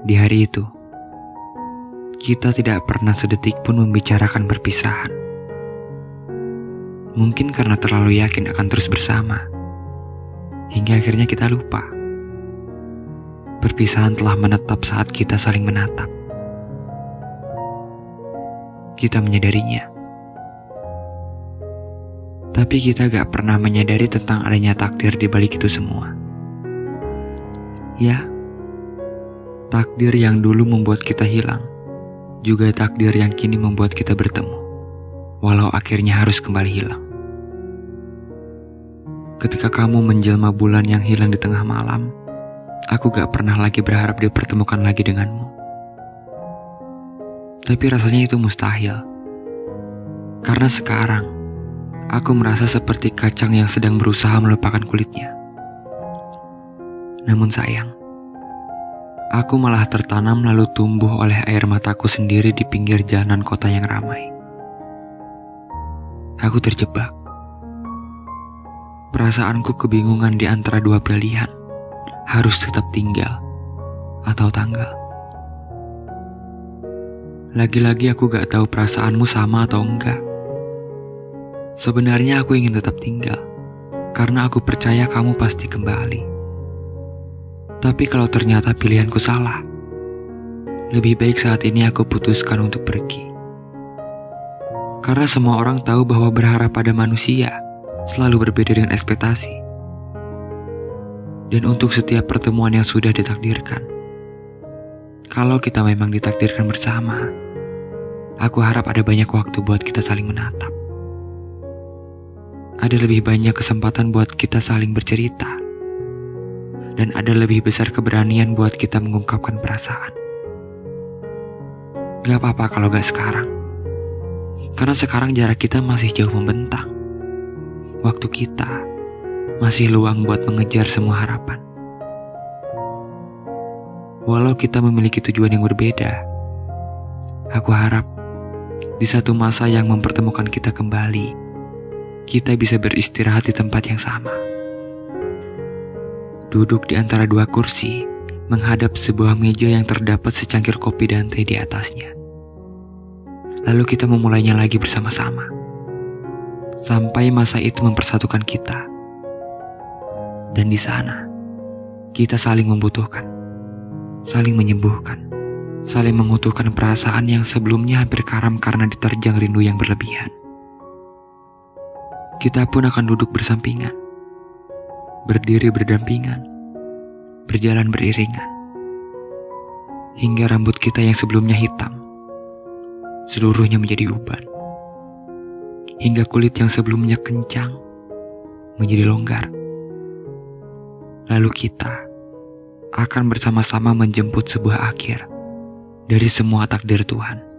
Di hari itu, kita tidak pernah sedetik pun membicarakan perpisahan. Mungkin karena terlalu yakin akan terus bersama, hingga akhirnya kita lupa. Perpisahan telah menetap saat kita saling menatap. Kita menyadarinya. Tapi kita gak pernah menyadari tentang adanya takdir di balik itu semua. Ya, takdir yang dulu membuat kita hilang, juga takdir yang kini membuat kita bertemu walau akhirnya harus kembali hilang. Ketika kamu menjelma bulan yang hilang di tengah malam, aku gak pernah lagi berharap dipertemukan lagi denganmu. Tapi rasanya itu mustahil. Karena sekarang, aku merasa seperti kacang yang sedang berusaha melupakan kulitnya. Namun sayang, aku malah tertanam lalu tumbuh oleh air mataku sendiri di pinggir jalanan kota yang ramai. Aku terjebak. Perasaanku kebingungan di antara dua pilihan. Harus tetap tinggal atau tanggal. Lagi-lagi aku gak tahu perasaanmu sama atau enggak. Sebenarnya aku ingin tetap tinggal. Karena aku percaya kamu pasti kembali. Tapi kalau ternyata pilihanku salah, lebih baik saat ini aku putuskan untuk pergi. Karena semua orang tahu bahwa berharap pada manusia selalu berbeda dengan ekspektasi. Dan untuk setiap pertemuan yang sudah ditakdirkan, kalau kita memang ditakdirkan bersama, aku harap ada banyak waktu buat kita saling menatap. Ada lebih banyak kesempatan buat kita saling bercerita. Dan ada lebih besar keberanian buat kita mengungkapkan perasaan. Gak apa-apa kalau gak sekarang. Karena sekarang jarak kita masih jauh membentang. Waktu kita masih luang buat mengejar semua harapan. Walau kita memiliki tujuan yang berbeda, aku harap di satu masa yang mempertemukan kita kembali, kita bisa beristirahat di tempat yang sama. Duduk di antara dua kursi, menghadap sebuah meja yang terdapat secangkir kopi dan teh di atasnya. Lalu kita memulainya lagi bersama-sama. Sampai masa itu mempersatukan kita. Dan di sana, kita saling membutuhkan. Saling menyembuhkan. Saling mengutuhkan perasaan yang sebelumnya hampir karam karena diterjang rindu yang berlebihan. Kita pun akan duduk bersampingan. Berdiri berdampingan. Berjalan beriringan. Hingga rambut kita yang sebelumnya hitam seluruhnya menjadi uban. Hingga kulit yang sebelumnya kencang menjadi longgar. Lalu kita akan bersama-sama menjemput sebuah akhir dari semua takdir Tuhan.